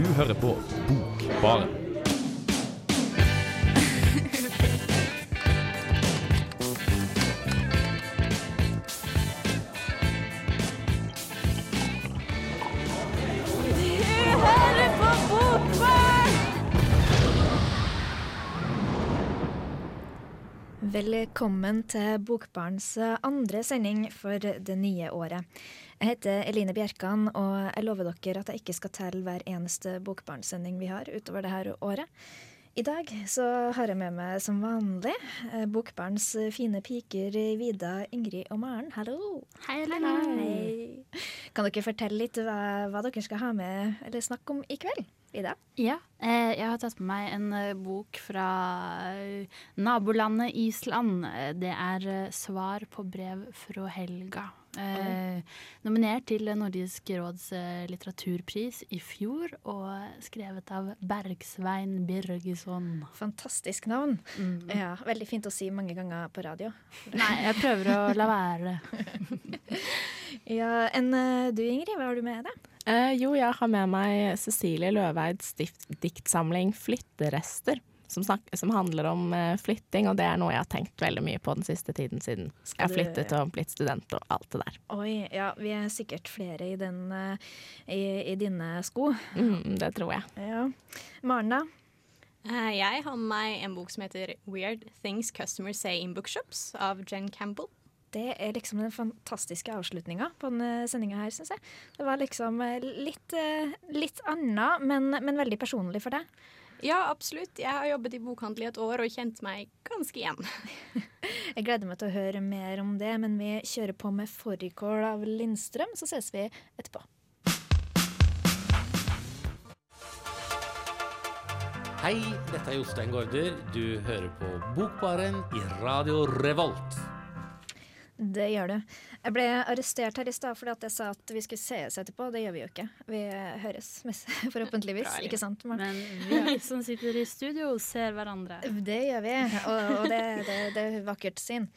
Du hører på Bokbaren. Velkommen til Bokbarns andre sending for det nye året. Jeg heter Eline Bjerkan, og jeg lover dere at jeg ikke skal telle hver eneste Bokbarnsending vi har utover det her året. I dag så har jeg med meg som vanlig eh, Bokbarns fine piker Vida, Ingrid og Maren. Hallo! Hei, hei, Hei. Kan dere fortelle litt hva, hva dere skal ha med eller snakke om i kveld? Vida? Ja, eh, jeg har tatt med meg en eh, bok fra nabolandet Island. Det er 'Svar på brev fra Helga'. Eh, nominert til Nordisk råds eh, litteraturpris i fjor, og skrevet av Bergsvein Birgisson. Fantastisk navn. Mm. Ja, Veldig fint å si mange ganger på radio. Nei, jeg prøver å la være. Ja, Enn eh, du, Ingrid, hva har du med deg? Eh, jo, jeg har med meg Cecilie Løveids diktsamling 'Flytterester', som, snakker, som handler om eh, flytting, og det er noe jeg har tenkt veldig mye på den siste tiden, siden jeg har flyttet og blitt student og alt det der. Oi, ja, vi er sikkert flere i, den, eh, i, i dine sko. Mm, det tror jeg. Ja. Maren, da? Eh, Jeg har med meg en bok som heter Weird Things Customers Say in Bookshops av Jen Campbell. Det er liksom den fantastiske avslutninga på denne sendinga her, syns jeg. Det var liksom litt, litt annet, men, men veldig personlig for deg. Ja, absolutt. Jeg har jobbet i bokhandel i et år og kjent meg ganske igjen. Jeg gleder meg til å høre mer om det, men vi kjører på med 'Fårikål' av Lindstrøm, så ses vi etterpå. Hei, dette er Jostein Gaarder. Du hører på Bokbaren i Radio Revolt. Det gjør du. Jeg ble arrestert her i stad fordi at jeg sa at vi skulle sees etterpå. Det gjør vi jo ikke. Vi høres, forhåpentligvis. Bra, ikke sant, Maren? Men vi som sitter i studio, ser hverandre. Det gjør vi, og, og det, det, det er vakkert syn.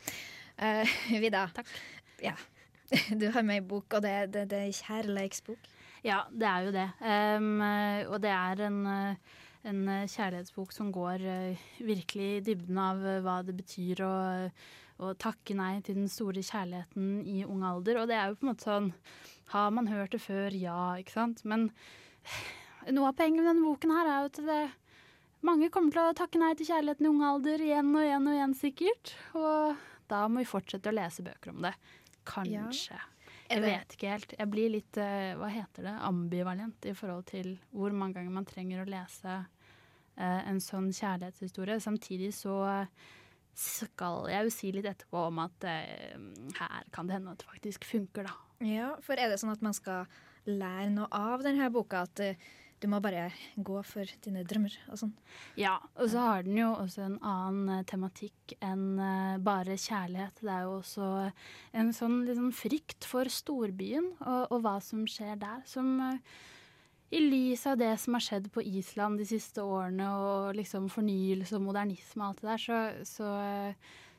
Uh, Vida, Takk. Ja. du har med ei bok, og det, det, det er kjærleiksbok. Ja, det er jo det. Eh, og det er en, eh, en eh, kjærlighetsbok som går eh, virkelig i dybden av eh, hva det betyr å, å takke nei til den store kjærligheten i ung alder. Og det er jo på en måte sånn Har man hørt det før? Ja, ikke sant? Men noe av poenget med denne boken her er jo at det mange kommer til å takke nei til kjærligheten i ung alder igjen og igjen og igjen, sikkert. Og da må vi fortsette å lese bøker om det. Kanskje. Ja. Jeg vet ikke helt. Jeg blir litt eh, hva heter det, ambivalent i forhold til hvor mange ganger man trenger å lese eh, en sånn kjærlighetshistorie. Samtidig så skal jeg jo si litt etterpå om at eh, her kan det hende at det faktisk funker, da. Ja, for er det sånn at man skal lære noe av denne boka? At eh, du må bare gå for dine drømmer og sånn? Ja, og så har den jo også en annen eh, tematikk enn eh, bare kjærlighet. Det er jo også en sånn liksom frykt for storbyen og, og hva som skjer der, som eh, i lys av det som har skjedd på Island de siste årene, og liksom fornyelse og modernisme og alt det der, så, så,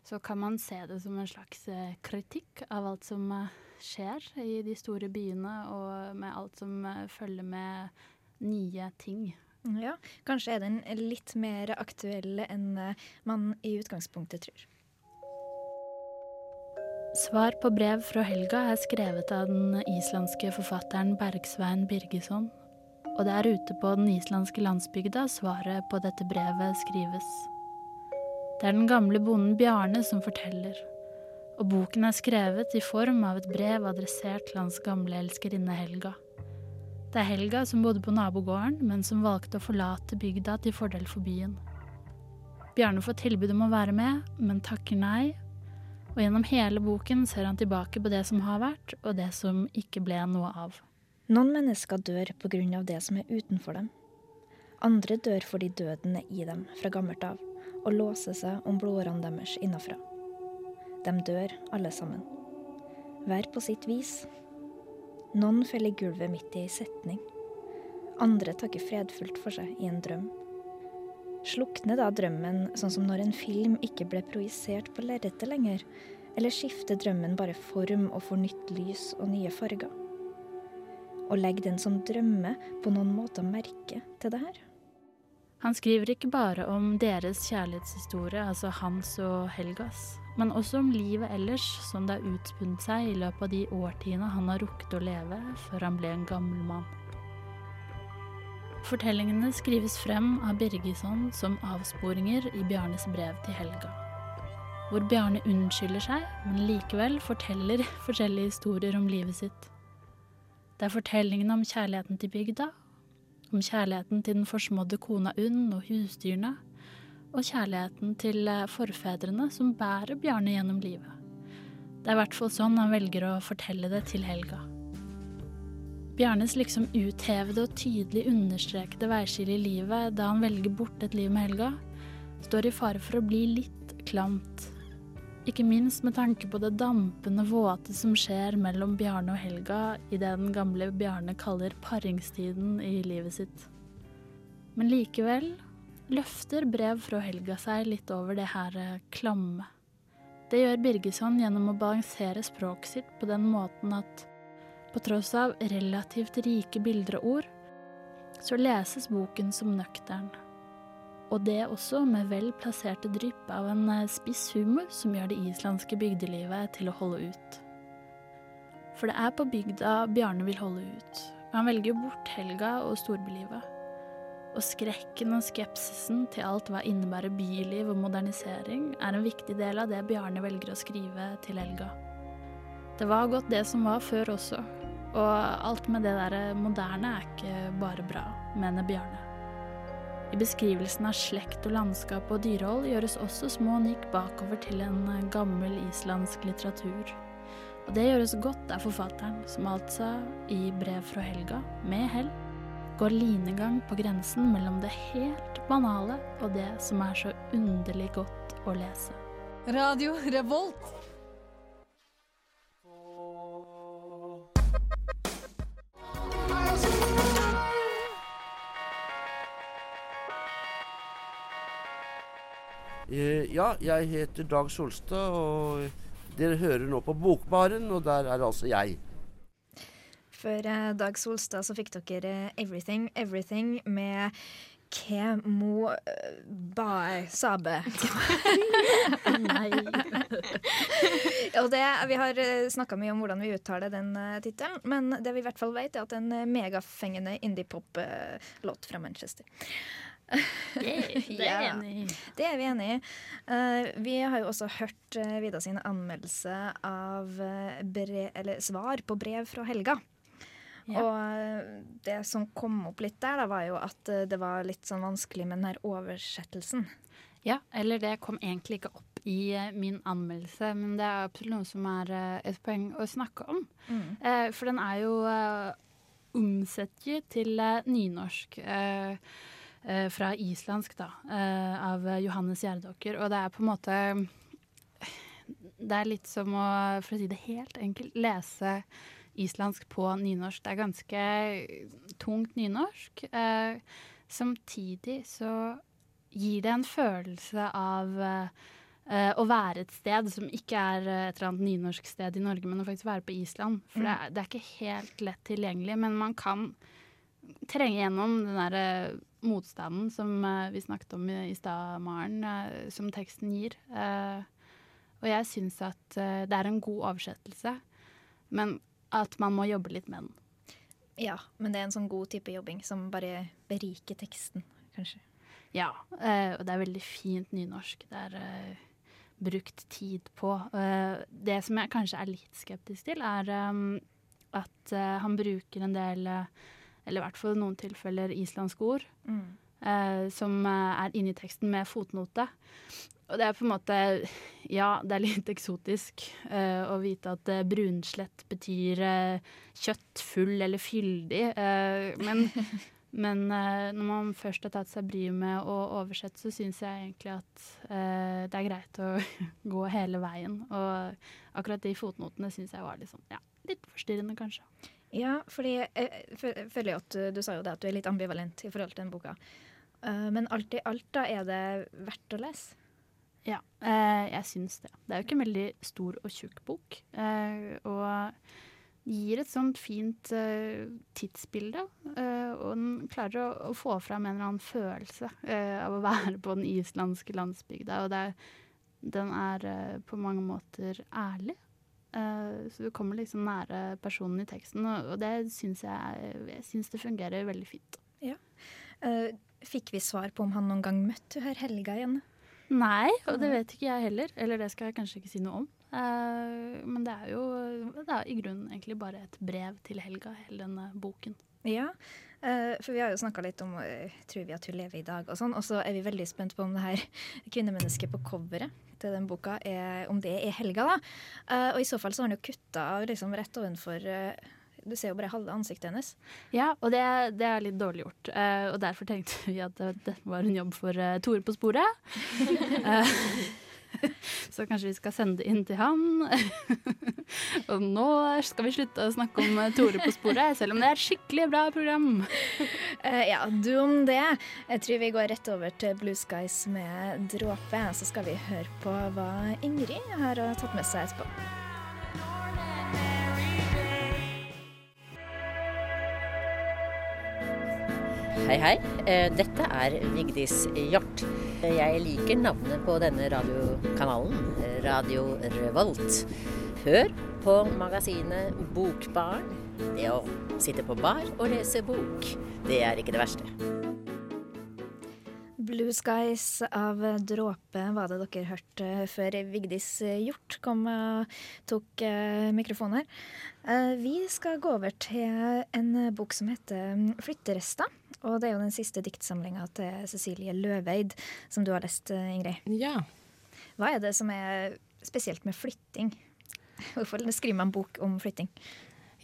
så kan man se det som en slags eh, kritikk av alt som eh, skjer i de store byene, og med alt som eh, følger med nye ting. Ja, Kanskje er den litt mer aktuell enn man i utgangspunktet tror. Svar på brev fra Helga er skrevet av den islandske forfatteren Bergsvein Birgisson. Og det er ute på den islandske landsbygda svaret på dette brevet skrives. Det er den gamle bonden Bjarne som forteller. Og boken er skrevet i form av et brev adressert til hans gamle elskerinne Helga. Det er Helga som bodde på nabogården, men som valgte å forlate bygda til fordel for byen. Bjarne får tilbud om å være med, men takker nei, og gjennom hele boken ser han tilbake på det som har vært, og det som ikke ble noe av. Noen mennesker dør av det som er utenfor dem. Andre dør fordi døden er i dem fra gammelt av, og låser seg om blodårene deres innafra. De dør alle sammen. Hver på sitt vis. Noen faller gulvet midt i ei setning. Andre takker fredfullt for seg i en drøm. Slukner da drømmen sånn som når en film ikke ble projisert på lerretet lenger, eller skifter drømmen bare form og får nytt lys og nye farger? Og legger den som drømmer på noen måter merke til det her? Han skriver ikke bare om deres kjærlighetshistorie, altså hans og Helgas, men også om livet ellers, som det har utspunnet seg i løpet av de årtiene han har rukket å leve før han ble en gammel mann. Fortellingene skrives frem av Birgisson som avsporinger i Bjarnes brev til Helga. Hvor Bjarne unnskylder seg, men likevel forteller forskjellige historier om livet sitt. Det er fortellingen om kjærligheten til bygda, om kjærligheten til den forsmådde kona Unn og husdyrene, og kjærligheten til eh, forfedrene som bærer Bjarne gjennom livet. Det er i hvert fall sånn han velger å fortelle det til Helga. Bjarnes liksom uthevede og tydelig understrekede veiskille i livet da han velger bort et liv med Helga, står i fare for å bli litt klamt. Ikke minst med tanke på det dampende våte som skjer mellom Bjarne og Helga i det den gamle Bjarne kaller paringstiden i livet sitt. Men likevel løfter brev fra Helga seg litt over det her eh, klamme. Det gjør Birgesson gjennom å balansere språket sitt på den måten at på tross av relativt rike bilder og ord, så leses boken som nøktern. Og det også med vel plasserte drypp av en eh, spiss humor som gjør det islandske bygdelivet til å holde ut. For det er på bygda Bjarne vil holde ut, han velger bort helga og storbylivet. Og skrekken og skepsisen til alt hva innebærer byliv og modernisering, er en viktig del av det Bjarne velger å skrive til Helga. Det var godt det som var før også, og alt med det der moderne er ikke bare bra, mener Bjarne. I beskrivelsen av slekt og landskap og dyrehold gjøres også små nikk bakover til en gammel islandsk litteratur. Og det gjøres godt av forfatteren, som altså, i brev fra Helga, med hell, går linegang på grensen mellom det helt banale og det som er så underlig godt å lese. Radio Revolt. Ja, jeg heter Dag Solstad, og dere hører nå på Bokbaren, og der er altså jeg. Før eh, Dag Solstad så fikk dere eh, Everything Everything med Ke mo Bae Sabe. Nei. Og det, vi har snakka mye om hvordan vi uttaler den tittelen, men det vi i hvert fall vet, er at det er en megafengende indie-pop-låt fra Manchester. Det er Ja. Det er vi enig i. Uh, vi har jo også hørt uh, Vida sin anmeldelse av eh, bre eller svar på brev fra Helga. Ja. Og eh, det som kom opp litt der, da, var jo at eh, det var litt sånn vanskelig med den her oversettelsen. Ja, eller det kom egentlig ikke opp i eh, min anmeldelse, men det er absolutt noe som er eh, et poeng å snakke om. Eh, for den er jo uh, omsett til eh, nynorsk. eh, eh, fra islandsk, da, eh, av Johannes Gjerdåker. Og det er på en måte Det er litt som å, for å si det helt enkelt, lese islandsk på nynorsk. Det er ganske tungt nynorsk. Eh, samtidig så gir det en følelse av eh, å være et sted som ikke er eh, et eller annet nynorsk sted i Norge, men å faktisk være på Island. For det, er, det er ikke helt lett tilgjengelig, men man kan trenge gjennom den derre eh, motstanden som eh, vi snakket om i, i stad, Maren, eh, som teksten gir. Eh, og jeg syns at det er en god oversettelse, men at man må jobbe litt med den. Ja, men det er en sånn god type jobbing som bare beriker teksten, kanskje. Ja, og det er veldig fint nynorsk. Det er brukt tid på. Det som jeg kanskje er litt skeptisk til, er at han bruker en del, eller i hvert fall i noen tilfeller, islandske ord. Mm. eh, som eh, er inni teksten med fotnote. Og det er på en måte Ja, det er litt eksotisk eh, å vite at eh, brunslett betyr eh, kjøtt, full eller fyldig. eh, men men eh, når man først har tatt seg bryet med å oversette, så syns jeg egentlig at eh, det er greit å gå hele veien. Og akkurat de fotnotene syns jeg var litt sånn, ja, litt forstyrrende, kanskje. Ja, fordi jeg føler jo at du, du sa jo det at du er litt ambivalent i forhold til den boka. Eh, men alt i alt da er det verdt å lese. Ja, eh, jeg syns det. Det er jo ikke en veldig stor og tjukk bok. Eh, og gir et sånt fint tidsbilde. Og den klarer å, få fram en eller annen følelse av å være på den islandske landsbygda. Og er, den er på mange måter ærlig. Så du kommer liksom nære personen i teksten, og, det syns jeg, jeg synes det fungerer veldig fint. Ja. fikk vi svar på om han noen gang møtte herr Helga igjen? Nei, og det vet ikke jeg heller. Eller det skal jeg kanskje ikke si noe om. Uh, men det er jo det er i grunnen egentlig bare et brev til Helga, hele denne boken. Ja, uh, for vi har jo snakka litt om uh, tror vi at hun lever i dag, og sånn. Og så er vi veldig spent på om det her kvinnemennesket på coveret til den boka, er, om det er Helga, da. og i så fall så har han jo kutta liksom rett ovenfor du ser jo bare halve ansiktet hennes. Ja, og det, det er litt dårlig gjort. Og derfor tenkte vi at det var en jobb for Tore på sporet. så kanskje vi skal sende det inn til han. og nå skal vi slutte å snakke om Tore på sporet, selv om det er et skikkelig bra program. ja, du om det. Jeg tror vi går rett over til Blue Skies med dråpe. Så skal vi høre på hva Ingrid har tatt med seg etterpå. Hei, hei. Eh, dette er Vigdis Hjort. Jeg liker navnet på denne radiokanalen, Radio Revolt. Hør på magasinet Bokbarn. Det å sitte på bar og lese bok, det er ikke det verste. Blue Skies av Dråpe var det dere hørte før Vigdis Hjort kom og tok eh, mikrofonen her. Eh, vi skal gå over til en bok som heter Flytterester. Og det er jo den siste diktsamlinga til Cecilie Løveid som du har lest, eh, Ingrid. Ja. Hva er det som er spesielt med flytting? Hvorfor skriver man bok om flytting?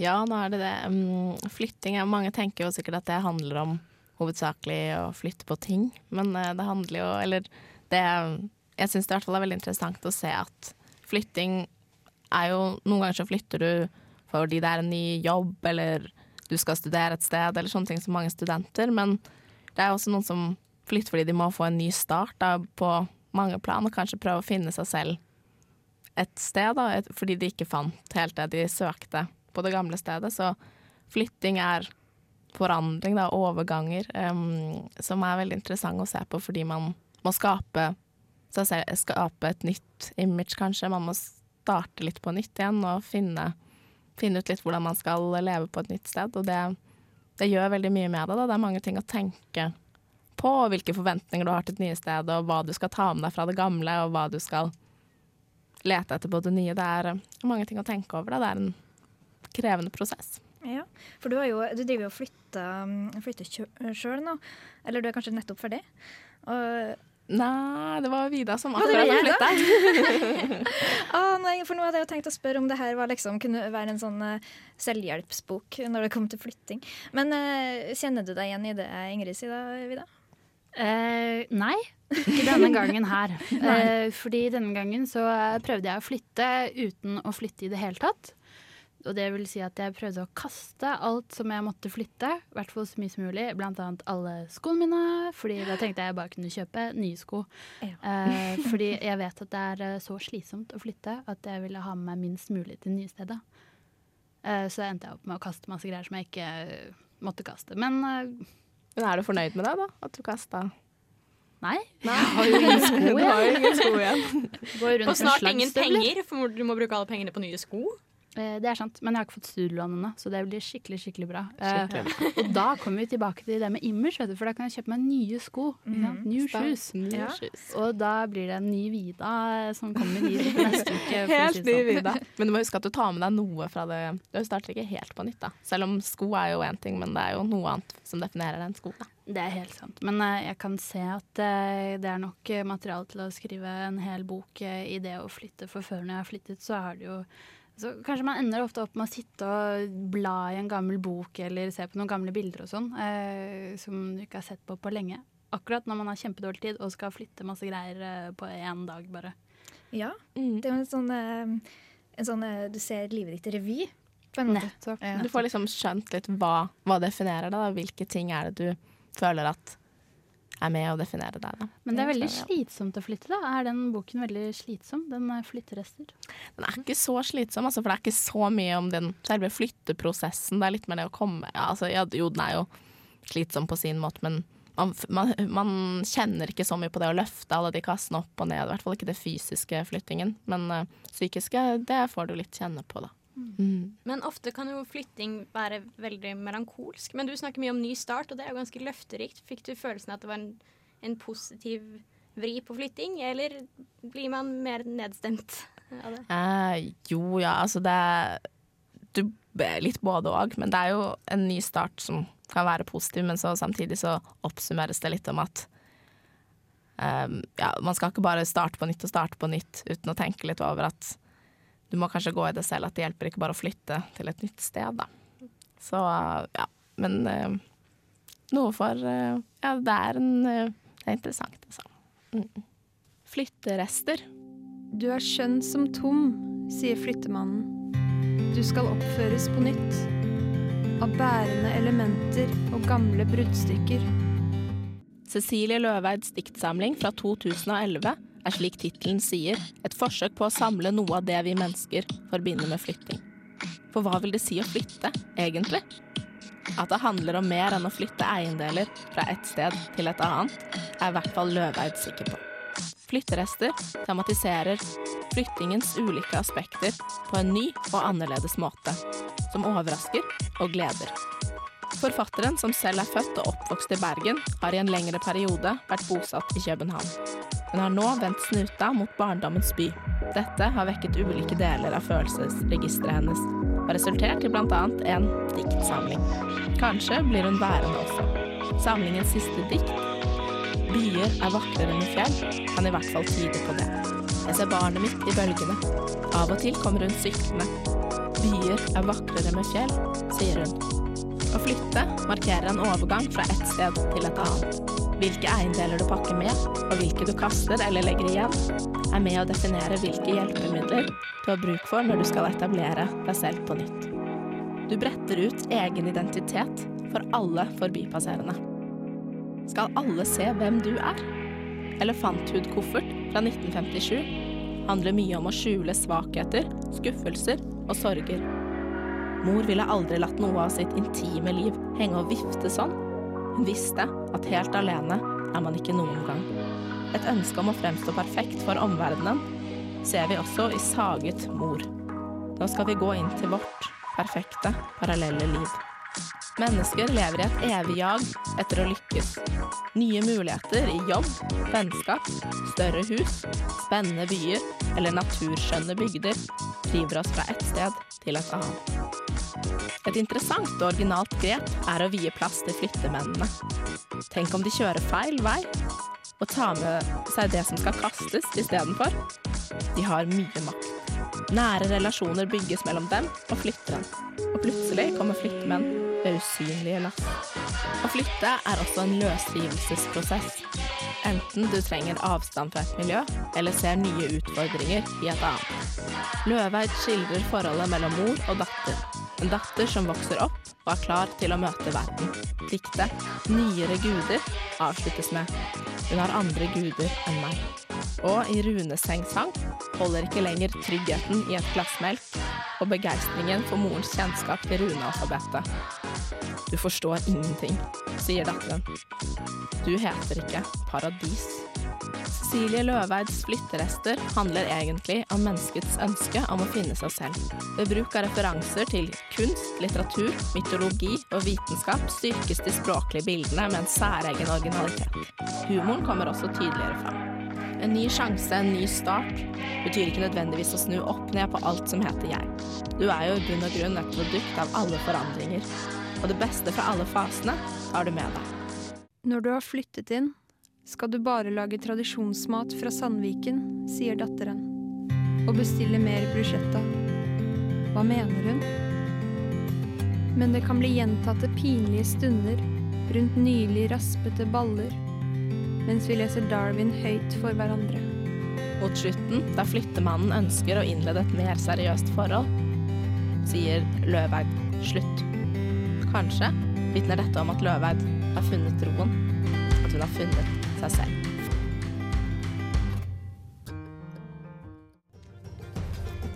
Ja, nå er det det. Um, flytting Mange tenker jo sikkert at det handler om hovedsakelig å flytte på ting, men uh, det handler jo Eller det Jeg syns det i hvert fall er veldig interessant å se at flytting er jo Noen ganger så flytter du fordi det er en ny jobb, eller du skal studere et sted, eller sånne ting som mange studenter. Men det er også noen som flytter fordi de må få en ny start da, på mange plan, og kanskje prøve å finne seg selv et sted, da, fordi de ikke fant helt det de søkte på det gamle stedet. Så flytting er forandring, da, overganger, um, som er veldig interessant å se på fordi man må skape, skape et nytt image, kanskje. Man må starte litt på nytt igjen og finne finne ut litt hvordan man skal leve på et nytt sted. Og det, det gjør veldig mye med det. Da. Det er mange ting å tenke på, hvilke forventninger du har til et nye sted, og hva du skal ta med deg fra det gamle, og hva du skal lete etter på det nye. Det er mange ting å tenke over. Da. Det er en krevende prosess. Ja, for du, jo, du driver jo og flytter, flytter sjøl nå. Eller du er kanskje nettopp ferdig. Og Nei, det var Vida som akkurat hadde flytta. ah, nei, for nå hadde jeg jo tenkt å spørre om det her liksom, kunne være en sånn uh, selvhjelpsbok når det kom til flytting. Men uh, kjenner du deg igjen i det Ingrid sier da, Vida? Uh, nei, ikke denne gangen her. fordi denne gangen så prøvde jeg å flytte uten å flytte i det hele tatt. Og det vil si at jeg prøvde å kaste alt som jeg måtte flytte, i hvert fall så mye som mulig. Blant annet alle skoene mine, fordi da tenkte jeg bare kunne kjøpe nye sko. Ja. Eh, fordi jeg vet at det er eh, så slitsomt å flytte at jeg ville ha med meg minst mulig til nye steder. Eh, så endte jeg opp med å kaste masse greier som jeg ikke uh, måtte kaste. Men, uh, Men er du fornøyd med det, da? At du kasta Nei. Nei. Jeg har jo ingen sko igjen. har ingen sko igjen. Og snart ingen penger, for du må bruke alle pengene på nye sko. Eh, det er sant, men jeg har ikke fått studielån ennå, så det blir skikkelig skikkelig bra. Skikkelig. Eh, og da kommer vi tilbake til det med image, for da kan jeg kjøpe meg nye sko. Mm. New shoes. Ja. Og da blir det en ny Vida som kommer hit neste uke. Helt ny sånn. Vida. Men du må huske at du tar med deg noe fra det. Du starter ikke helt på nytt, da. Selv om sko er jo én ting, men det er jo noe annet som definerer en sko. Da. Det er helt sant. Men uh, jeg kan se at uh, det er nok materiale til å skrive en hel bok uh, i det å flytte. For før når jeg har flyttet, så har det jo så kanskje man ender ofte opp med å sitte og bla i en gammel bok eller se på noen gamle bilder og sånn, eh, som du ikke har sett på på lenge. Akkurat når man har kjempedårlig tid og skal flytte masse greier eh, på én dag, bare. Ja. Mm. Det er jo en sånn, eh, en sånn eh, Du ser livet ditt i revy. På en måte. Ja. Du får liksom skjønt litt hva, hva definerer det. Da. Hvilke ting er det du føler at er med å definere deg. Da. Men det er veldig slitsomt å flytte, da. Er den boken veldig slitsom? Den er flytterester. Den er ikke så slitsom, altså, for det er ikke så mye om den selve flytteprosessen. Det er litt mer det å komme altså, ja, Jo, den er jo slitsom på sin måte, men man, man, man kjenner ikke så mye på det å løfte alle de kassene opp og ned. I hvert fall ikke det fysiske flyttingen. Men uh, psykiske, det får du litt kjenne på, da. Mm. Men ofte kan jo flytting være veldig melankolsk. Men du snakker mye om ny start, og det er jo ganske løfterikt. Fikk du følelsen at det var en, en positiv vri på flytting, eller blir man mer nedstemt av det? Eh, jo, ja, altså det er du, Litt både òg, men det er jo en ny start som kan være positiv, men så samtidig så oppsummeres det litt om at um, ja, man skal ikke bare starte på nytt og starte på nytt uten å tenke litt over at du må kanskje gå i det selv, at det hjelper ikke bare å flytte til et nytt sted, da. Så ja, men eh, noe for eh, Ja, det er en eh, Det er interessant, altså. Mm. Flytterester. Du er skjønn som tom, sier flyttemannen. Du skal oppføres på nytt. Av bærende elementer og gamle bruddstykker. Cecilie Løveids diktsamling fra 2011 er slik tittelen sier, et forsøk på å samle noe av det vi mennesker forbinder med flytting. For hva vil det si å flytte, egentlig? At det handler om mer enn å flytte eiendeler fra et sted til et annet, er i hvert fall Løveid sikker på. Flytterester tematiserer flyttingens ulike aspekter på en ny og annerledes måte, som overrasker og gleder. Forfatteren, som selv er født og oppvokst i Bergen, har i en lengre periode vært bosatt i København. Hun har nå vendt snuta mot barndommens by. Dette har vekket ulike deler av følelsesregisteret hennes, og resultert i bl.a. en diktsamling. Kanskje blir hun værende også. Samlingens siste dikt, 'Byer er vakrere med fjell', kan i hvert fall tyde på det. Jeg ser barnet mitt i bølgene. Av og til kommer hun syklende. 'Byer er vakrere med fjell', sier hun. Å flytte markerer en overgang fra et sted til et annet. Hvilke eiendeler du pakker med, og hvilke du kaster eller legger igjen, er med å definere hvilke hjelpemidler du har bruk for når du skal etablere deg selv på nytt. Du bretter ut egen identitet for alle forbipasserende. Skal alle se hvem du er? Elefanthudkoffert fra 1957 handler mye om å skjule svakheter, skuffelser og sorger. Mor ville aldri latt noe av sitt intime liv henge og vifte sånn. Hun visste at helt alene er man ikke noen gang. Et ønske om å fremstå perfekt for omverdenen ser vi også i Saget mor. Nå skal vi gå inn til vårt perfekte, parallelle liv. Mennesker lever i et evig jag etter å lykkes. Nye muligheter i jobb, vennskap, større hus, spennende byer eller naturskjønne bygder driver oss fra ett sted til et annet. Et interessant og originalt grep er å vie plass til flyttemennene. Tenk om de kjører feil vei, og tar med seg det som skal kastes istedenfor. De har mye makt. Nære relasjoner bygges mellom dem og flytteren. Og plutselig kommer flyttemenn ved usynlige lass. Å flytte er også en løsrivelsesprosess. Enten du trenger avstand fra et miljø, eller ser nye utfordringer i et annet. Løveid skildrer forholdet mellom mor og datter. En datter som vokser opp og er klar til å møte verden. Diktet 'Nyere guder' avsluttes med 'Hun har andre guder enn meg'. Og i Runesengs sang holder ikke lenger tryggheten i et glass melk og begeistringen for morens kjennskap til runealfabetet. Du forstår ingenting, sier datteren. Du heter ikke Paradis. Cecilie Løveids flytterester handler egentlig om menneskets ønske om å finne seg selv. Ved bruk av referanser til kunst, litteratur, mytologi og vitenskap styrkes de språklige bildene med en særegen originalitet. Humoren kommer også tydeligere fram. En ny sjanse, en ny start, betyr ikke nødvendigvis å snu opp ned på alt som heter jeg. Du er jo i bunn og grunn et produkt av alle forandringer. Og det beste fra alle fasene tar du med deg. Når du har flyttet inn, skal du bare lage tradisjonsmat fra Sandviken, sier datteren. Og bestille mer bruschetta. Hva mener hun? Men det kan bli gjentatte pinlige stunder rundt nylig raspete baller, mens vi leser Darwin høyt for hverandre. Mot slutten, da flyttemannen ønsker å innlede et mer seriøst forhold, sier Løveid slutt. Kanskje vitner dette om at Løveid har funnet roen. at hun har funnet seg selv.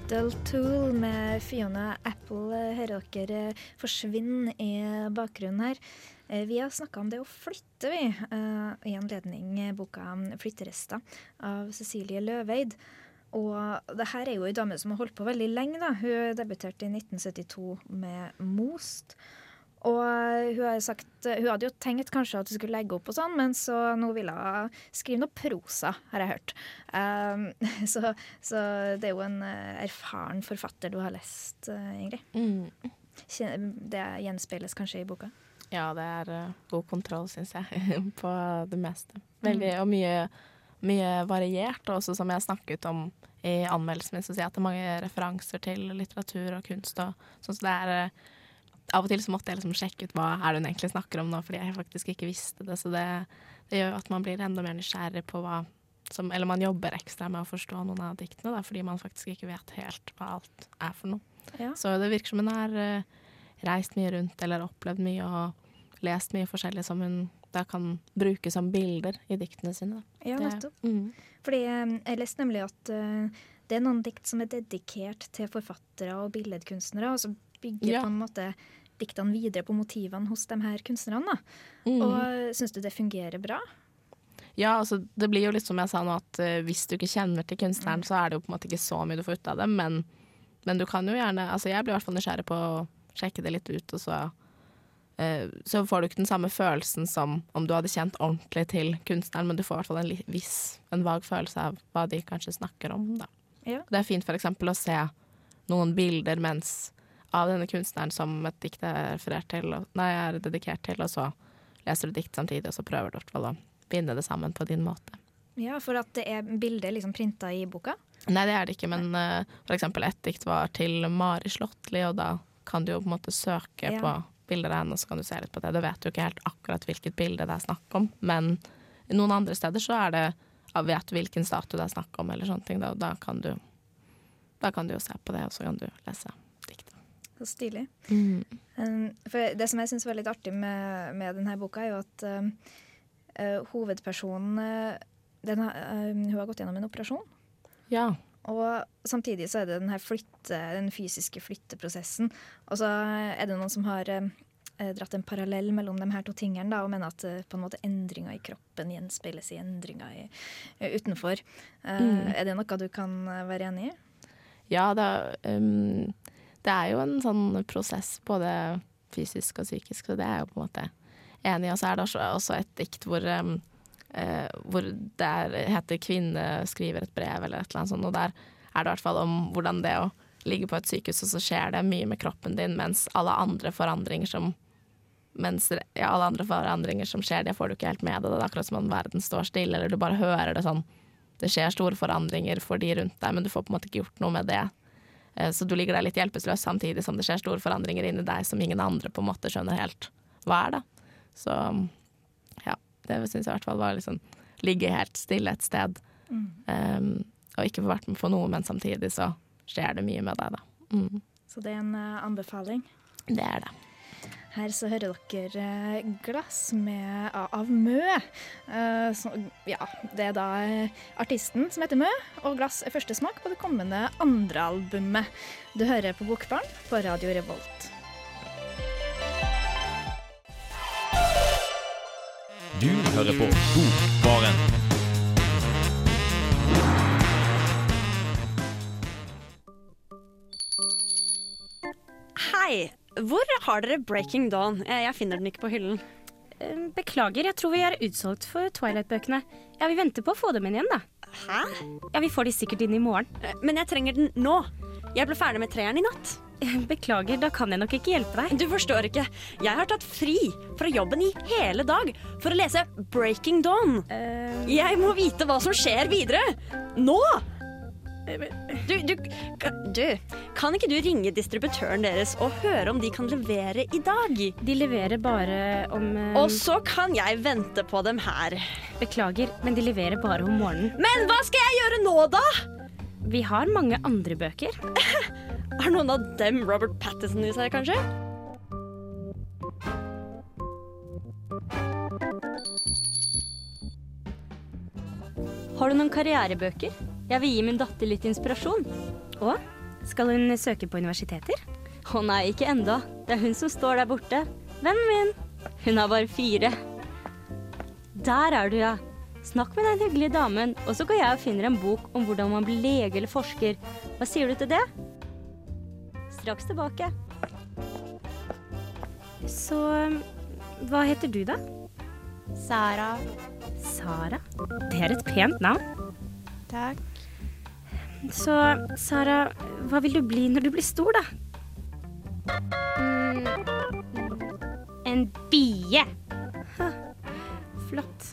Del Tool med Fiona Apple hører dere eh, forsvinne i bakgrunnen her. Eh, Vi har snakka om det å flytte, vi, eh, i anledning boka 'Flytterester' av Cecilie Løveid. Og det her er jo ei dame som har holdt på veldig lenge. da. Hun debuterte i 1972 med 'Most'. Og hun, har sagt, hun hadde jo tenkt kanskje at hun skulle legge opp og sånn, men så nå ville hun skrive noe prosa, har jeg hørt. Um, så, så det er jo en eh, erfaren forfatter du har lest, eh, Ingrid. Mm. Det gjenspeiles kanskje i boka? Ja, det er eh, god kontroll, syns jeg, på det meste. Veldig, og mye, mye variert. Og også som jeg snakket om i anmeldelsen min, så sier jeg at det er mange referanser til litteratur og kunst. Og, sånn, så det er eh, Av og til så måtte jeg liksom sjekke ut hva er det hun egentlig snakker om nå, fordi jeg faktisk ikke visste det. Så det, det gjør jo at man blir enda mer nysgjerrig på hva som Eller man jobber ekstra med å forstå noen av diktene, da, fordi man faktisk ikke vet helt hva alt er for noe. Ja. Så det virker som hun har uh, reist mye rundt eller opplevd mye og lest mye forskjellig som hun da kan bruke som bilder i diktene sine. Da. Ja, Det- nettopp. Mm. Fordi eh, jeg leste nemlig at uh, det er noen dikt som er dedikert til forfattere og billedkunstnere, og så bygger Ja. på en måte diktene videre på motivene hos de her kunstnerne. Mm. Og syns du det fungerer bra? Ja, altså det blir jo litt som jeg sa nå, at uh, hvis du ikke kjenner til kunstneren, så er det jo på en måte ikke så mye du får ut av det, men, men du kan jo gjerne Altså jeg blir i hvert fall nysgjerrig på å sjekke det litt ut, og så eh, så får du ikke den samme følelsen som om du hadde kjent ordentlig til kunstneren, men du får i hvert fall en viss, en vag følelse av hva de kanskje snakker om, da. Ja. Det er fint for eksempel å se noen bilder mens av denne kunstneren som et dikt er til, og, nei, er dedikert til, og så leser du dikt samtidig, og så prøver du i hvert fall å binde det sammen på din måte. Ja, for at det er bilder liksom printa i boka? Nei, det er det ikke, men uh, for eksempel ett dikt var til Mari Slåttli, og da kan du jo på en måte søke Ja. på bilder av henne, og så kan du se litt på det. Du vet jo ikke helt akkurat hvilket bilde det er snakk om, men noen andre steder så er det ja, vet hvilken statue det er snakk om, eller sånne ting, da, da kan du da kan du jo se på det, og så kan du lese. Så stilig. Mm. for det som jeg syns var litt artig med, med denne boka, er jo at um, eh, hovedpersonen eh, den um, Hun har gått gjennom en operasjon. Ja. Og samtidig så er det den flytte, den fysiske flytteprosessen. Og så er det noen som har uh, dratt en parallell mellom de her to tingene da, og mener at på en måte endringer i kroppen gjenspeiles i endringer i, utenfor. Mm. Er det noe du kan være enig i? Ja, det, er, um, det er jo en sånn prosess, både fysisk og psykisk, så det er jeg jo på en måte enig i. Og så er det også, et dikt hvor, um, uh, hvor det er, heter 'Kvinne skriver et brev', eller et eller annet sånt, og der er det i hvert fall om hvordan det å ligge på et sykehus, og så skjer det mye med kroppen din, mens alle andre forandringer som mens ja, alle andre forandringer som skjer, det får du ikke helt med deg. Det er akkurat som om verden står stille, eller du bare hører det sånn. Det skjer store forandringer for de rundt deg, men du får på en måte ikke gjort noe med det. Eh, Så du ligger der litt hjelpeløs samtidig som det skjer store forandringer inni deg som ingen andre på en måte skjønner helt hva er. da. Så ja, det syns jeg i hvert fall var liksom ligge helt stille et sted. Um, og ikke få vært med på noe, men samtidig så skjer det mye med deg, da. Mm. Så det er en eh, anbefaling. Det er det. Her så hører dere eh, glass med, av Mø. Eh, så, ja, det er da eh, artisten som heter Mø, og glass er første smak på det kommende andre albumet. Du hører på Bokbarn på Radio Revolt. Du hører på Bokbaren. Hei! Hvor har dere Breaking Dawn? Jeg, finner den ikke på hyllen. Eh, Beklager, jeg tror vi er utsolgt for Twilight-bøkene. Ja, Vi venter på å få dem inn igjen, da. Hæ? Ja, Vi får de sikkert inn i morgen. Eh, Men jeg trenger den nå. Jeg ble ferdig med treeren i natt. Beklager, da kan jeg nok ikke hjelpe deg. Du forstår ikke. Jeg har tatt fri fra jobben i hele dag for å lese Breaking Dawn. Jeg må vite hva som skjer videre. Nå! Du, du, du, kan ikke du ringe distributøren deres og høre om de kan levere i dag? De leverer bare om eh, Og så kan jeg vente på dem her. Beklager, men de leverer bare om morgenen. Men hva skal jeg gjøre nå, da? Vi har mange andre bøker. Har noen av dem Robert Pattison i seg, kanskje? Har du noen karrierebøker? Jeg vil gi min datter litt inspirasjon. Og? Skal hun søke på universiteter? Å nei, ikke enda. Det er hun som står der borte. Vennen min. Hun er bare fire. Der er du, ja. Snakk med den hyggelige damen, og så går jeg og finner en bok om hvordan man blir lege eller forsker. Hva sier du til det? Straks tilbake. Så hva heter du, da? Sara. Sara? Det er et pent navn. Takk. Så Sara, hva vil du bli når du blir stor, da? Mm, en bie. Ha, flott.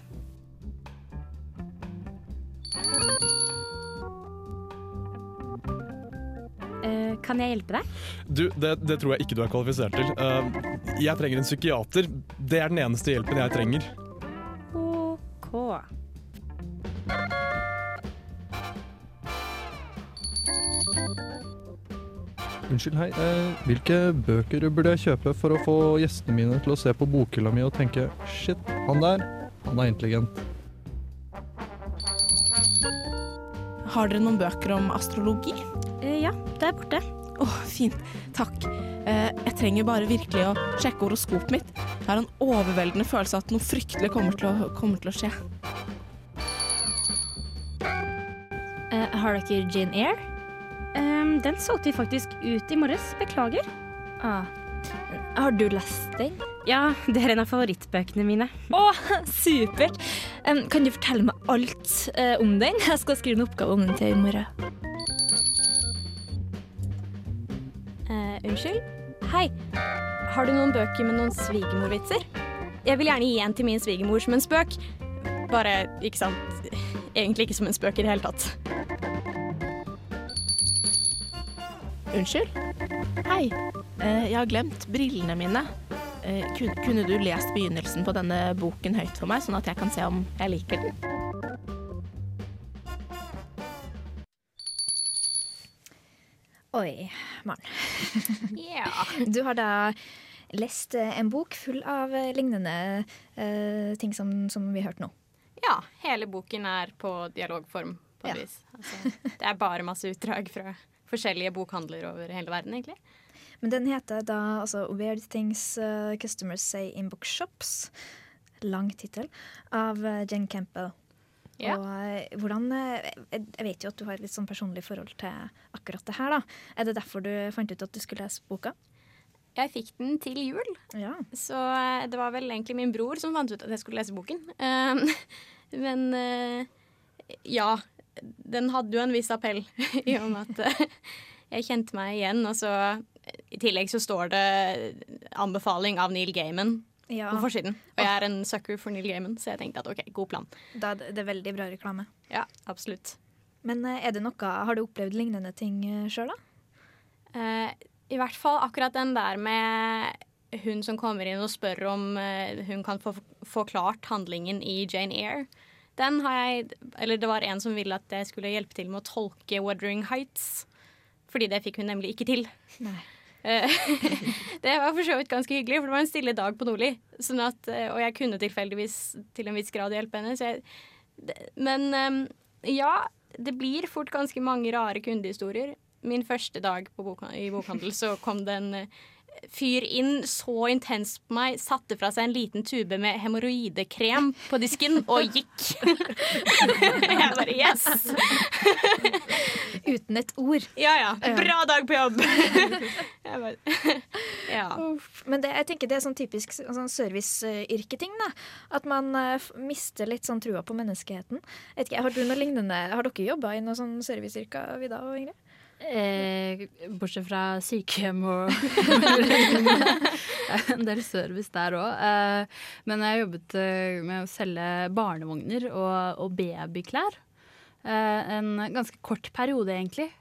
Uh, kan jeg hjelpe deg? Du, det, det tror jeg ikke du er kvalifisert til. Uh, jeg trenger en psykiater. Det er den eneste hjelpen jeg trenger. Unnskyld, hei. Eh, hvilke bøker burde jeg kjøpe for å få gjestene mine til å se på bokhylla mi og tenke shit, han der, han er intelligent. Har dere noen bøker om astrologi? Eh, ja, det er borte. Å, fint. Takk. Eh, jeg trenger bare virkelig å sjekke horoskopet mitt. Jeg har en overveldende følelse av at noe fryktelig kommer til å, kommer til å skje. Eh, har dere Jane Eyre? Um, den solgte vi faktisk ut i morges. Beklager. Ah. Har du lest den? Ja, det er en av favorittbøkene mine. Å, supert! Um, kan du fortelle meg alt uh, om den? Jeg skal skrive en oppgave om den til i morgen. Uh, unnskyld? Hei. Har du noen bøker med noen svigermorvitser? Jeg vil gjerne gi en til min svigermor som en spøk. Bare, ikke sant Egentlig ikke som en spøk i det hele tatt. Unnskyld? Hei. Eh, jeg har glemt brillene mine. Eh, kunne du lest begynnelsen på denne boken høyt for meg, sånn at jeg kan se om jeg liker den? Oi, Maren. Ja. Du har da lest eh, en bok full av eh, lignende uh, ting som, som vi hørte nå. Ja, hele boken er på dialogform på et Ja. vis. Altså, det er bare masse utdrag fra forskjellige bokhandler over hele verden, egentlig. Men den heter da altså Weird Things uh, Customers Say in Bookshops. Lang tittel. Av uh, Jen Campbell. Ja. Og eh, hvordan eh, Jeg vet jo at du har et litt sånn personlig forhold til akkurat det her, da. Er det derfor du fant ut at du skulle lese boka? Jeg fikk den til jul, Ja. så eh, det var vel egentlig min bror som fant ut at jeg skulle lese boken. Men eh, ja, den hadde jo en viss appell i og med at eh, jeg kjente meg igjen. Og så i tillegg så står det anbefaling av Neil Gaiman Ja. på forsiden. Og jeg er en sucker for Neil Gaiman, så jeg tenkte at OK, god plan. Da, er det veldig bra reklame. Ja, absolutt. Men eh, er det noe, har du opplevd lignende ting sjøl, da? Eh, I hvert fall akkurat den der med hun som kommer inn og spør om eh, hun kan få forklart handlingen i Jane Eyre. Den har jeg Eller det var en som ville at jeg skulle hjelpe til med å tolke Wuthering Heights. Fordi det fikk hun nemlig ikke til. Nei. Eh, det var for så vidt ganske hyggelig, for det var en stille dag på Nordli. Sånn at, eh, og jeg kunne tilfeldigvis til en viss grad hjelpe henne. Så jeg, det, men eh, ja, det blir fort ganske mange rare kundehistorier. Min første dag på bokha i bokhandel så kom det en eh, fyr inn så intenst på meg, satte fra seg en liten tube med hemoroidekrem på disken og gikk. jeg bare yes! Uten et ord. Ja ja, bra dag på jobb! jeg bare, ja. Men det, jeg tenker det er sånn typisk sånn serviceyrketing. At man eh, mister litt sånn trua på menneskeheten. Ikke, har, har dere jobba i noe sånn serviceyrke, Vida og Ingrid? Eh, bortsett fra sykehjem og en del service der òg. Eh, men jeg jobbet eh, med å selge barnevogner og, og babyklær. Eh, en ganske kort periode, egentlig.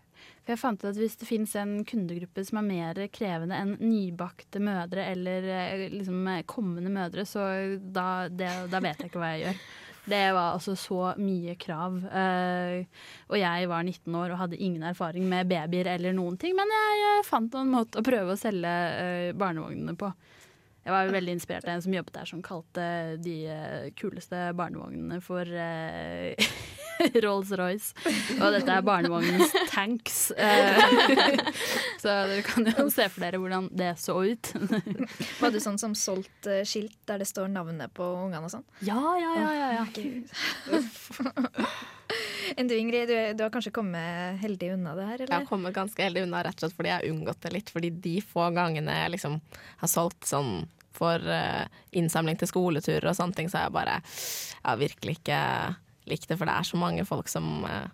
For jeg fant ut at hvis det finnes en kundegruppe som er mer krevende enn nybakte mødre eller eh, liksom eh, kommende mødre, så da, det, da vet jeg ikke hva jeg gjør. Det var altså så mye krav. eh, og jeg var 19 år og hadde ingen erfaring med babyer eller noen ting, men jeg, fant en måte å prøve å selge eh, barnevognene på. Jeg var veldig inspirert av en som jobbet der, som kalte de eh, kuleste barnevognene for Rolls-Royce. Og dette er barnevognens tanks. Eh, så dere kan jo se for dere hvordan det så ut. Var du sånn som solgte skilt der det står navnet på ungene og sånn? Ja, ja, ja. ja, ja. Enn du Ingrid, du, du har kanskje kommet heldig unna det her, Jeg har kommet ganske heldig unna rett og slett fordi jeg har unngått det litt. Fordi de få gangene jeg liksom har solgt sånn for eh, innsamling til skoleturer og sånne ting, så har jeg bare jeg har virkelig ikke likt det. For det er så mange folk som, eh,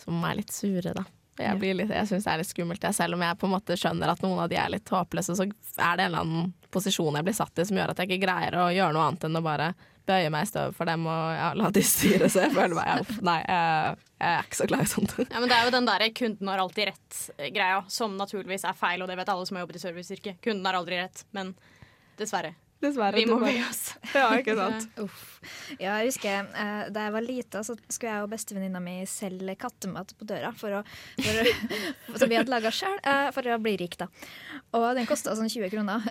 som er litt sure, da. Jeg, litt- jeg syns det er litt skummelt, jeg. selv om jeg på en måte skjønner at noen av de er litt håpløse. Så er det en eller annen posisjon jeg blir satt i som gjør at jeg ikke greier å gjøre noe annet enn å bare bøye meg i støv for dem og ja, la de styre. Så jeg føler meg opp. Nei, jeg, jeg er ikke så glad i sånt. Ja, men Det er jo den der 'kunden har alltid rett'-greia, som naturligvis er feil, og det vet alle som har jobbet i serviceyrket. Kunden har aldri rett, men dessverre. Dessverre. Vi må bøye oss. Ja, ikke sant. Uff. Ja, jeg husker uh, Da jeg var lita, så skulle jeg og bestevenninna mi selge kattemat på døra. For å, for å, som vi hadde laga sjøl, uh, for å bli rik, da. Og den kosta sånn 20 kroner.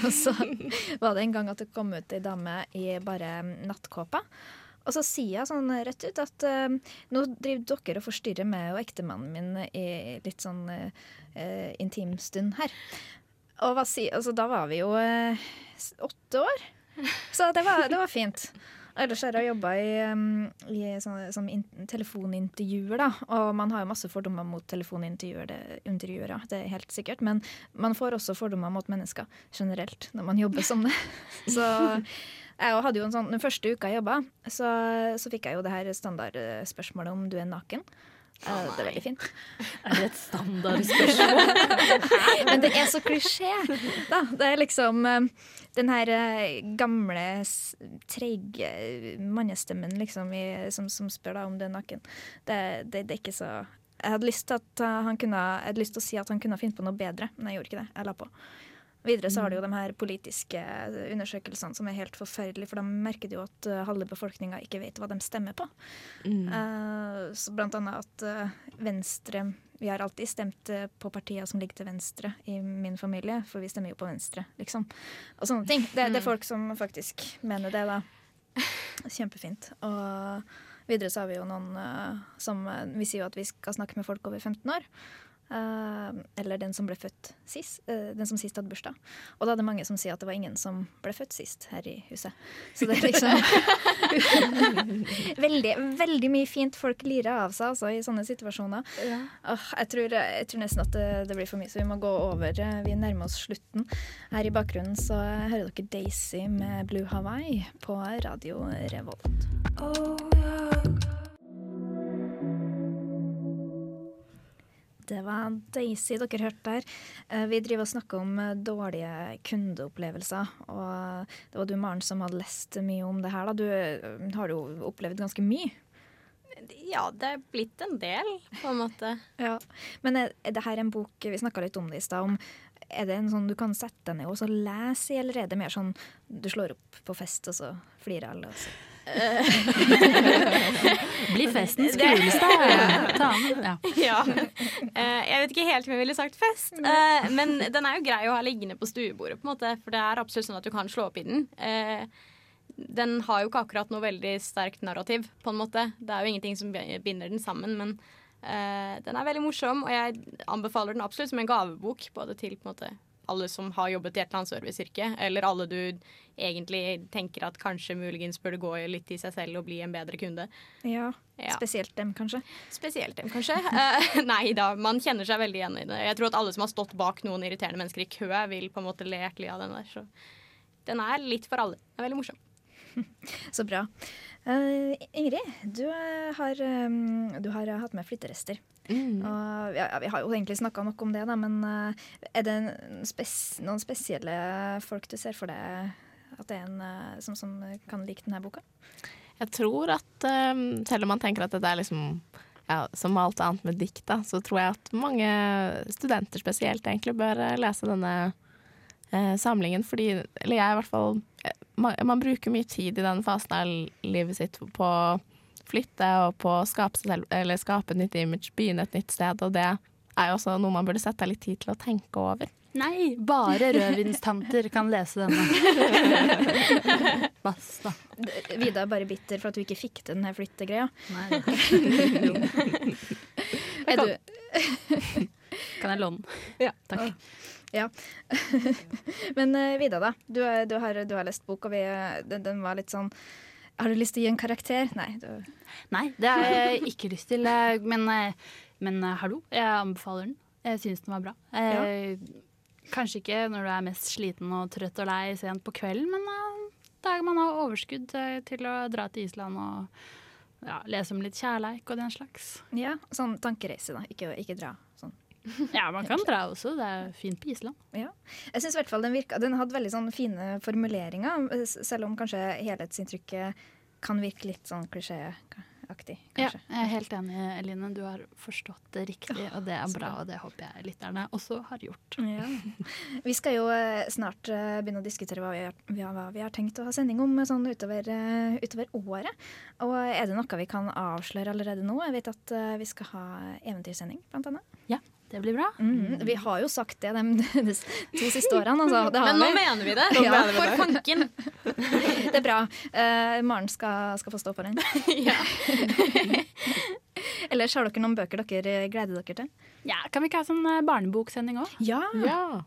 og så var det en gang at det kom ut ei dame i bare nattkåpa. Og så sier jeg sånn rett ut at uh, nå driver dere og forstyrrer meg og ektemannen min i litt sånn uh, intim stund her. Og si, altså, da var vi jo eh, åtte år. Så det var, det var fint. Ellers har jeg jobba i, um, i sånne, som in telefonintervjuer, da. Og man har jo masse fordommer mot telefonintervjuer, det, det er helt sikkert. Men man får også fordommer mot mennesker generelt når man jobber som det. Så jeg hadde jo en sånn, Den første uka jeg jobba, så, så fikk jeg jo det her standardspørsmålet om du er naken. Eh, det er veldig fint. Er det et standardspørsmål? Men det er så klisjé, da. Det er liksom eh, den her eh, gamle, treige mannestemmen liksom, i, som, som spør deg om du er naken. Det, det, det er ikke så Jeg hadde lyst til å si at han kunne ha funnet på noe bedre, men jeg gjorde ikke det. Jeg la på. Videre så har du jo de her politiske undersøkelsene som er helt forferdelige, for da merker du jo at eh, halve befolkninga ikke vet hva de stemmer på. Mm. Uh, så blant annet at eh, Venstre Vi har alltid stemt eh, på partier som ligger til venstre i min familie, for vi stemmer jo på Venstre, liksom. Og sånne ting. Det, det er folk som faktisk mener det, da. Kjempefint. Og videre så har vi jo noen uh, som eh, Vi sier jo at vi skal snakke med folk over 15 år. Eh, eller den som ble født sist. eh, den som sist hadde bursdag. Og da er det mange som sier at det var ingen som ble født sist her i huset. Så det er liksom veldig, veldig mye fint folk lirer av seg altså, i sånne situasjoner. Åh, jeg, tror, jeg tror nesten at det, det blir for mye, så vi må gå over. Eh, Vi nærmer oss slutten. Her i bakgrunnen så hører dere Daisy med Blue Hawaii på Radio Revolt. Det var Daisy dere hørte der. Eh, Vi driver og snakker om eh, dårlige kundeopplevelser. Og det var du, Maren, som hadde lest mye om det her. Da. Du eh, har jo opplevd ganske mye. Ja, det er blitt en del, på en måte. Ja. Men er, er det her en bok Vi snakka litt om det i stad. Er det en sånn du kan sette deg ned og så lese i, eller er det mer sånn du slår opp på fest, og så flirer alle? Og så. Blir festens Det- kuleste. Ta med, ja. ja. Eh, jeg vet ikke helt om jeg ville sagt fest, eh, men den er jo grei å ha liggende på stuebordet, på en måte, for det er absolutt sånn at du kan slå opp i den. Eh, den har jo ikke akkurat noe veldig sterkt narrativ, på en måte. Det er jo ingenting som binder den sammen, men eh, den er veldig morsom, og jeg anbefaler den absolutt som en gavebok, både til på en måte alle som har jobbet i et eller annet serviceyrke, eller alle du egentlig tenker at kanskje muligens burde gå litt i seg selv og bli en bedre kunde. Ja, Ja. Spesielt dem, kanskje. Spesielt dem, kanskje. uh, nei da, man kjenner seg veldig igjen i det. Jeg tror at alle som har stått bak noen irriterende mennesker i kø, vil på en måte le hjertelig av den der. Så den er litt for alle. Den er veldig morsom. Så bra. Uh, Ingrid, du eh, har, um, du har hatt med flytterester. Og, ja, ja, vi har jo egentlig snakka nok om det, da, men eh, er det en spes noen spesielle folk du ser for deg at det er en eh, som, som kan like denne boka? Jeg tror at um, selv om man tenker at dette er liksom ja, som alt annet med dikt, da, så tror jeg at mange studenter spesielt egentlig bør eh, lese denne eh, samlingen. Fordi, eller jeg i hvert fall eh, man, man bruker mye tid i den fasen av livet sitt på å flytte og på å skape, seg selv, eller skape et nytt image, begynne et nytt sted. Og det er jo også noe man burde sette litt tid til å tenke over. Nei, bare rødvinstanter kan lese denne. Basta. Vida er bare bitter for at du ikke fikk til den her flyttegreia. Nei. er du Kan jeg låne? Ja. Takk. Ja. Men uh, Vida, da. Du, er- du, har, du har lest bok, og vi, eh, den, den var litt sånn Har du lyst til å gi en karakter? Nei. Du, Nei, det har jeg ikke lyst til. Men, eh, men eh, hallo, jeg anbefaler den. Jeg syns den var bra. Eh, Kanskje ikke når du er mest sliten og trøtt og lei sent på kvelden, men da da man har overskudd til å dra til Island og ja, lese om litt kjærleik og den slags. ja, sånn tankereise, da. Ikke, ikke dra. Ja, man kan dra også. Det er fint på Island. Ja. Jeg synes i hvert fall den virka Den hadde veldig sånn fine formuleringer, selv om kanskje helhetsinntrykket kan virke litt sånn klisjéaktig. Ja, jeg er helt enig, Eline. Du har forstått det riktig, og det er bra. Og det håper jeg lytterne også har gjort. Ja. Vi skal jo eh, snart eh, begynne å diskutere hva vi har, hva vi har tenkt å ha sending om eh, sånn utover, utover året. Og er det noe vi kan avsløre allerede nå? Jeg vet at vi skal ha eventyrsending, blant annet. Ja, det blir bra. Mm, Vi har jo sagt det de, de to siste årene. Altså. Det har Men nå vi. mener vi det. Nå Ja, mener vi for det. fanken. Det er bra. Uh, Maren skal, skal få stå på den. Ellers har dere noen bøker dere gleder dere til? Ja, Kan vi ikke ha sånn eh, barneboksending òg? Ja,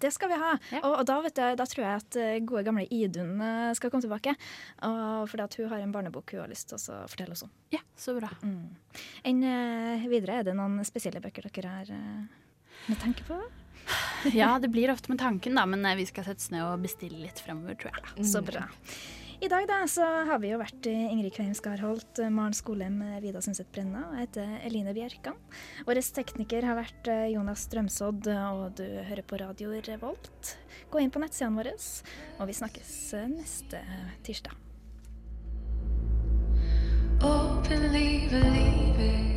det skal vi ha. Og, og da, vet du, da tror jeg at eh, gode gamle Idun skal komme tilbake. Og fordi at hun har en barnebok hun har lyst til å fortelle oss om. Ja, så bra. Mm. Enn videre, er det noen spesielle bøker dere har uh, med tanke på? Ja, det blir ofte med tanken, da, men eh, vi skal sette oss ned og bestille litt fremover, tror jeg. Så bra. I dag da, så har vi jo vært i Ingrid Kveim Skarholt, eh, Maren Skolem, eh, Vida Sundset Brenna og jeg heter Eline Bjerkan. Vår tekniker har vært Jonas Strømsodd, og du hører på Radio Revolt. Gå inn på nettsidene våre, og vi snakkes neste tirsdag. Openly believing